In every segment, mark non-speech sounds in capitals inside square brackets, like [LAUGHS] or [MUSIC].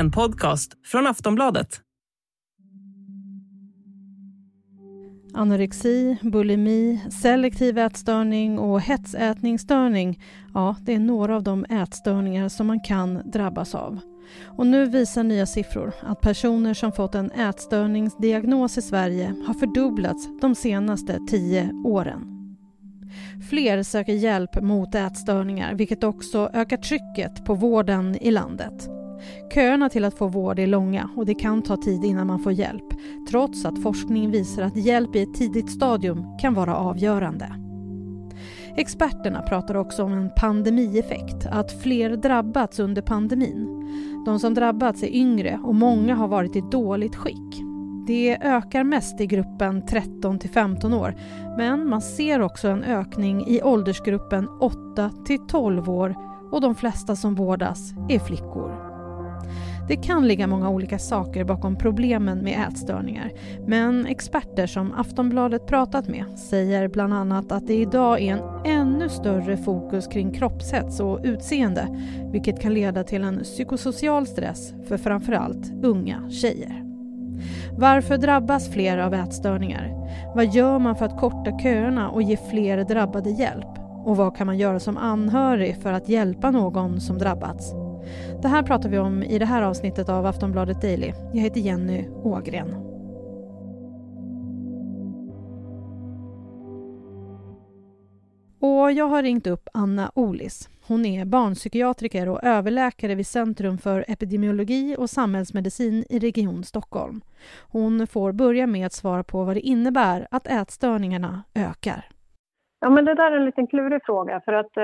En podcast från Aftonbladet. Anorexi, bulimi, selektiv ätstörning och hetsätningsstörning, ja, det är några av de ätstörningar som man kan drabbas av. Och nu visar nya siffror att personer som fått en ätstörningsdiagnos i Sverige har fördubblats de senaste tio åren. Fler söker hjälp mot ätstörningar vilket också ökar trycket på vården i landet. Köerna till att få vård är långa och det kan ta tid innan man får hjälp trots att forskning visar att hjälp i ett tidigt stadium kan vara avgörande. Experterna pratar också om en pandemieffekt, att fler drabbats under pandemin. De som drabbats är yngre och många har varit i dåligt skick. Det ökar mest i gruppen 13 till 15 år men man ser också en ökning i åldersgruppen 8 till 12 år och de flesta som vårdas är flickor. Det kan ligga många olika saker bakom problemen med ätstörningar men experter som Aftonbladet pratat med säger bland annat att det idag är en ännu större fokus kring kroppshets och utseende vilket kan leda till en psykosocial stress för framförallt unga tjejer. Varför drabbas fler av ätstörningar? Vad gör man för att korta köerna och ge fler drabbade hjälp? Och vad kan man göra som anhörig för att hjälpa någon som drabbats? Det här pratar vi om i det här avsnittet av Aftonbladet Daily. Jag heter Jenny Ågren. Och jag har ringt upp Anna Olis. Hon är barnpsykiatriker och överläkare vid Centrum för epidemiologi och samhällsmedicin i Region Stockholm. Hon får börja med att svara på vad det innebär att ätstörningarna ökar. Ja, men det där är en liten klurig fråga för att eh,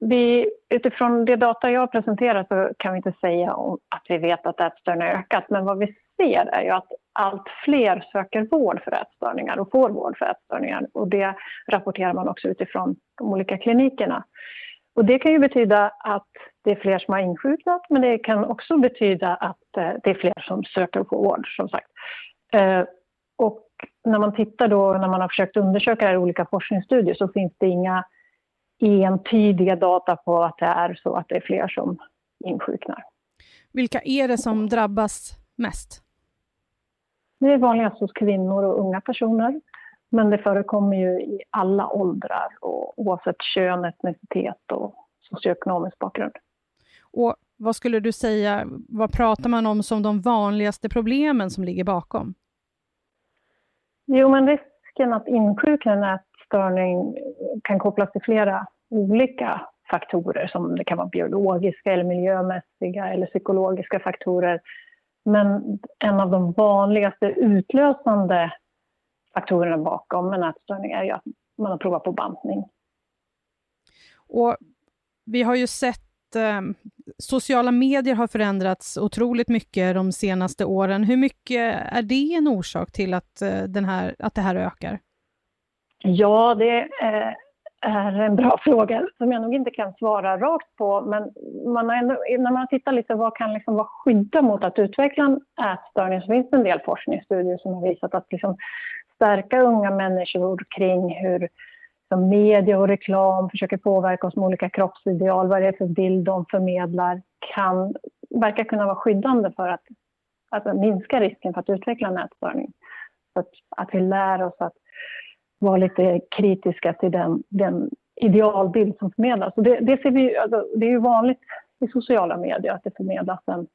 vi, utifrån det data jag har presenterat så kan vi inte säga om att vi vet att ätstörningar har ökat. Men vad vi ser är ju att allt fler söker vård för ätstörningar och får vård för ätstörningar. Och det rapporterar man också utifrån de olika klinikerna. Och det kan ju betyda att det är fler som har insjuknat men det kan också betyda att eh, det är fler som söker vård som sagt. Eh, och när man tittar då, när man har försökt undersöka det här i olika forskningsstudier så finns det inga entydiga data på att det är så att det är fler som insjuknar. Vilka är det som drabbas mest? Det är vanligast hos kvinnor och unga personer. Men det förekommer ju i alla åldrar och oavsett kön, etnicitet och socioekonomisk bakgrund. Och vad skulle du säga, vad pratar man om som de vanligaste problemen som ligger bakom? Jo, men risken att insjukna en ätstörning kan kopplas till flera olika faktorer som det kan vara biologiska eller miljömässiga eller psykologiska faktorer. Men en av de vanligaste utlösande faktorerna bakom en ätstörning är ju att man har provat på bantning. Och vi har ju sett eh, sociala medier har förändrats otroligt mycket de senaste åren. Hur mycket är det en orsak till att, eh, den här, att det här ökar? Ja, det eh, är en bra [LAUGHS] fråga som jag nog inte kan svara rakt på. Men man har ändå, när man tittar lite vad kan liksom vara skydda mot att utveckla en ätstörning så finns det en del forskningsstudier som har visat att liksom stärka unga människor kring hur som media och reklam försöker påverka oss med olika kroppsideal, vad det är för bild de förmedlar, kan verkar kunna vara skyddande för att, att minska risken för att utveckla en ätstörning. Så att, att vi lär oss att vara lite kritiska till den, den idealbild som förmedlas. Och det, det, ser vi, alltså, det är ju vanligt i sociala medier att det förmedlas en,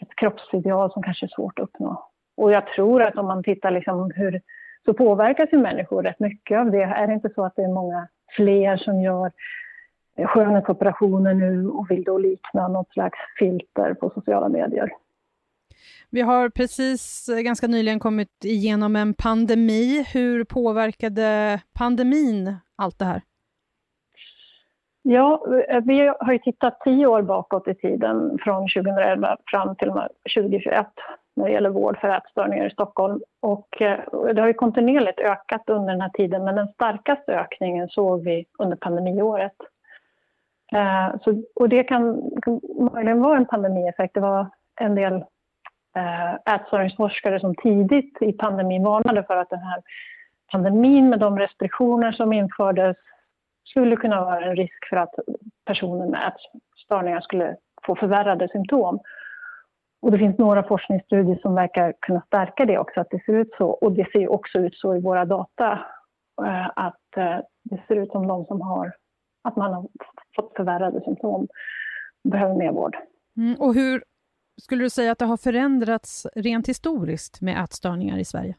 ett kroppsideal som kanske är svårt att uppnå. Och jag tror att om man tittar liksom hur så påverkas ju människor rätt mycket av det. Är det inte så att det är många fler som gör skönhetsoperationer nu och vill då likna något slags filter på sociala medier? Vi har precis eh, ganska nyligen kommit igenom en pandemi. Hur påverkade pandemin allt det här? Ja, eh, vi har ju tittat tio år bakåt i tiden, från 2011 fram till 2021 när det gäller vård för ätstörningar i Stockholm. Och eh, det har ju kontinuerligt ökat under den här tiden men den starkaste ökningen såg vi under pandemiåret. Så, och det kan, kan möjligen vara en pandemieffekt. Det var en del eh, ätstörningsforskare som tidigt i pandemin varnade för att den här pandemin med de restriktioner som infördes skulle kunna vara en risk för att personer med ätstörningar skulle få förvärrade symptom. Och det finns några forskningsstudier som verkar kunna stärka det också, att det ser ut så. Och det ser också ut så i våra data, eh, att eh, det ser ut som de som har, att man har fått förvärrade symptom behöver mer vård. Mm, och hur skulle du säga att det har förändrats rent historiskt med ätstörningar i Sverige?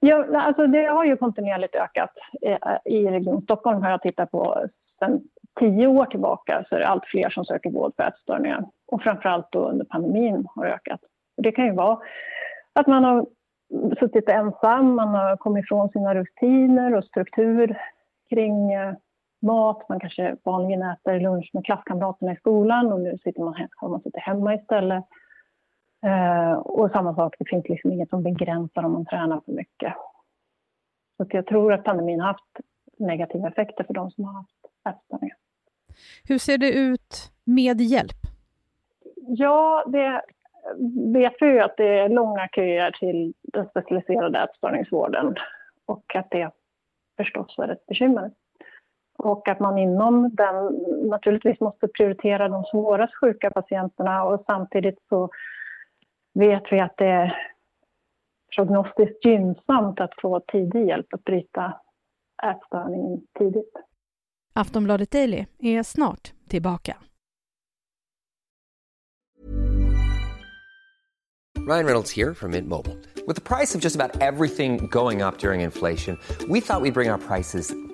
Ja, alltså det har ju kontinuerligt ökat. Eh, I Region Stockholm har jag tittat på sedan tio år tillbaka så är det allt fler som söker vård för ätstörningar. Och framförallt då under pandemin har det ökat. Det kan ju vara att man har suttit ensam, man har kommit ifrån sina rutiner och struktur kring eh, mat. Man kanske vanligen äter lunch med klasskamraterna i skolan och nu sitter man, har man suttit hemma istället. Eh, och samma sak, det finns liksom inget som begränsar om man tränar för mycket. Så jag tror att pandemin har haft negativa effekter för de som har haft ätstörningar. Hur ser det ut med hjälp? Ja, det vet vi ju att det är långa köer till den specialiserade ätstörningsvården och att det förstås är ett bekymmer. Och att man inom den naturligtvis måste prioritera de svårast sjuka patienterna och samtidigt så vet vi att det är prognostiskt gynnsamt att få tidig hjälp att bryta ätstörningen tidigt. Aftonbladet Daily är snart tillbaka. Ryan Reynolds här från Mint Mobile. Med priset på nästan allt som går upp under inflationen, trodde vi att vi skulle bring våra priser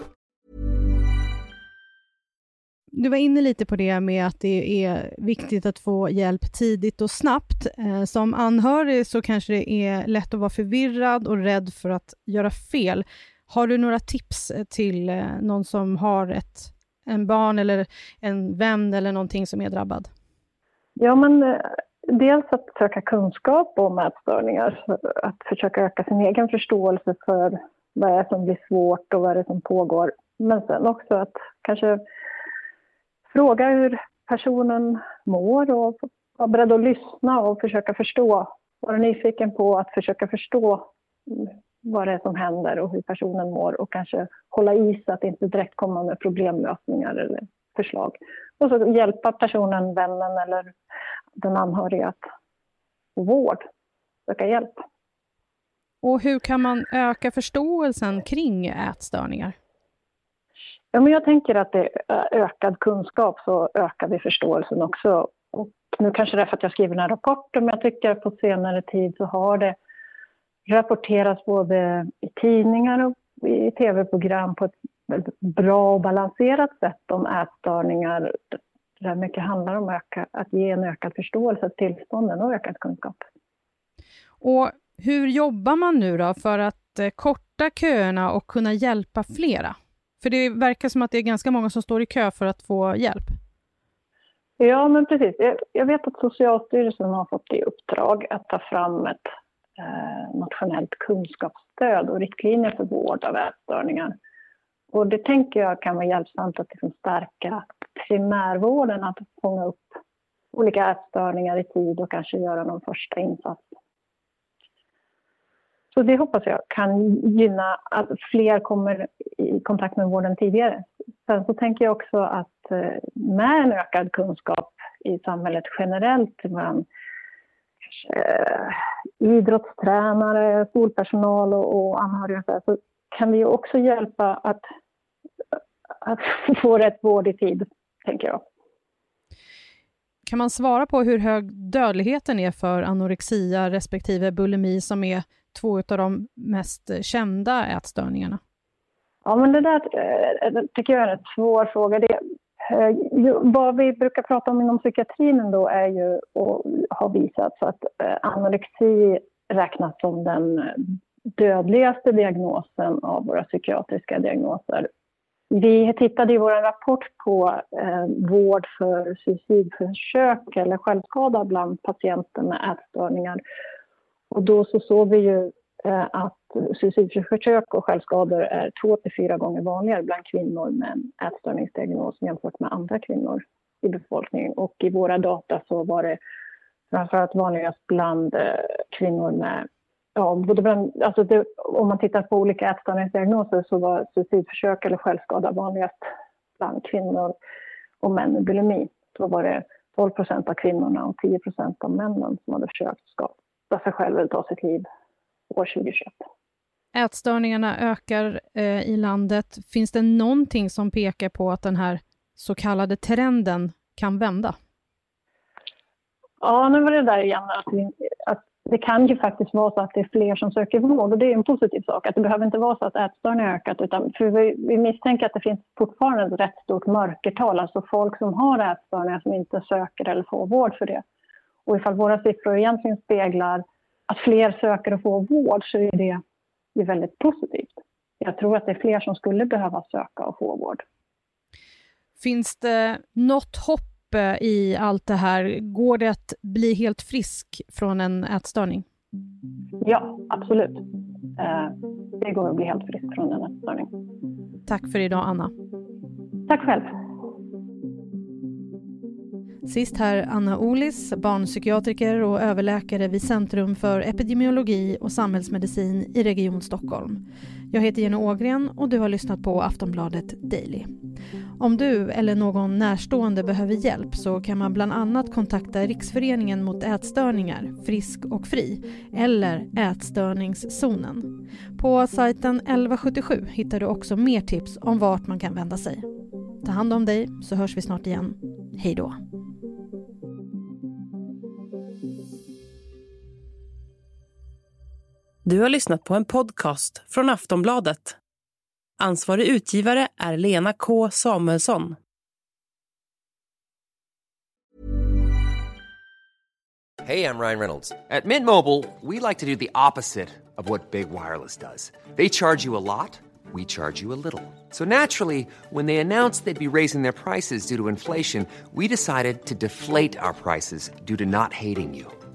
Du var inne lite på det med att det är viktigt att få hjälp tidigt och snabbt. Eh, som anhörig så kanske det är lätt att vara förvirrad och rädd för att göra fel. Har du några tips eh, till eh, någon som har ett en barn eller en vän eller någonting som är drabbad? Ja, men dels att söka kunskap om ätstörningar, att försöka öka sin egen förståelse för vad det är som blir svårt och vad det är som pågår. Men sen också att kanske fråga hur personen mår och vara beredd att lyssna och försöka förstå. Vara nyfiken på att försöka förstå vad det är som händer och hur personen mår och kanske hålla i sig att inte direkt komma med problemlösningar eller förslag. Och så hjälpa personen, vännen eller den anhöriga att få vård, söka hjälp. Och hur kan man öka förståelsen kring ätstörningar? Ja, men jag tänker att det är ökad kunskap så ökar vi förståelsen också. Och nu kanske det är för att jag skriver den här rapporten, men jag tycker att på senare tid så har det rapporterats både i tidningar och i tv-program på ett väldigt bra och balanserat sätt om ätstörningar där mycket handlar om öka, att ge en ökad förståelse av tillstånden och ökad kunskap. Och hur jobbar man nu då för att eh, korta köerna och kunna hjälpa flera? För det verkar som att det är ganska många som står i kö för att få hjälp. Ja, men precis. Jag vet att Socialstyrelsen har fått i uppdrag att ta fram ett eh, nationellt kunskapsstöd och riktlinjer för vård av ätstörningar. Och det tänker jag kan vara hjälpsamt att liksom stärka primärvården, att fånga upp olika ätstörningar i tid och kanske göra någon första insats. Så det hoppas jag kan gynna att fler kommer i kontakt med vården tidigare. Sen så tänker jag också att eh, med en ökad kunskap i samhället generellt bland eh, idrottstränare, skolpersonal och, och anhöriga så kan vi också hjälpa att, att [LAUGHS] få rätt vård i tid, tänker jag. Kan man svara på hur hög dödligheten är för anorexia respektive bulimi som är två av de mest kända ätstörningarna? Ja, men det där eh, tycker jag är en svår fråga. Det, eh, vad vi brukar prata om inom psykiatrin då är ju, och har visat, så att eh, anorexi räknas som den dödligaste diagnosen av våra psykiatriska diagnoser. Vi tittade i vår rapport på eh, vård för suicidförsök eller självskada bland patienter med ätstörningar och då så såg vi ju eh, att suicidförsök och självskador är två till fyra gånger vanligare bland kvinnor med en ätstörningsdiagnos jämfört med andra kvinnor i befolkningen. Och i våra data så var det framförallt vanligast bland eh, kvinnor med Ja, både bland, alltså det, om man tittar på olika ätstörningsdiagnoser så var suicidförsök eller självskada vanligast bland kvinnor och män med bulimi. Då var det 12 procent av kvinnorna och 10 procent av männen som hade försökt skada sig själva eller ta sitt liv år 2021. Ätstörningarna ökar eh, i landet. Finns det någonting som pekar på att den här så kallade trenden kan vända? Ja, nu var det där igen att, vi, att det kan ju faktiskt vara så att det är fler som söker vård och det är en positiv sak. Att det behöver inte vara så att ätstörningar ökat utan för vi, vi misstänker att det finns fortfarande ett rätt stort mörkertal, alltså folk som har ätstörningar som inte söker eller får vård för det. Och ifall våra siffror egentligen speglar att fler söker och får vård så är det ju väldigt positivt. Jag tror att det är fler som skulle behöva söka och få vård. Finns det något hopp i allt det här? Går det att bli helt frisk från en ätstörning? Ja, absolut. Eh, det går att bli helt frisk från en ätstörning. Tack för idag, Anna. Tack själv. Sist här Anna Olis, barnpsykiatriker och överläkare vid Centrum för epidemiologi och samhällsmedicin i Region Stockholm. Jag heter Jenny Ågren och du har lyssnat på Aftonbladet Daily. Om du eller någon närstående behöver hjälp så kan man bland annat kontakta Riksföreningen mot ätstörningar, Frisk och Fri, eller Ätstörningszonen. På sajten 1177 hittar du också mer tips om vart man kan vända sig. Ta hand om dig så hörs vi snart igen. Hej då! Du har lyssnat på en podcast från Aftonbladet. Ansvarig utgivare är Lena K Samuelsson. Hej, jag heter Ryan Reynolds. På Mint Mobile, we like to do the opposite of Big Wireless does. They charge you a lot, we charge you a little. So naturally, when they announced they'd be raising their prices due to inflation, we decided to deflate our prices due to not hating you.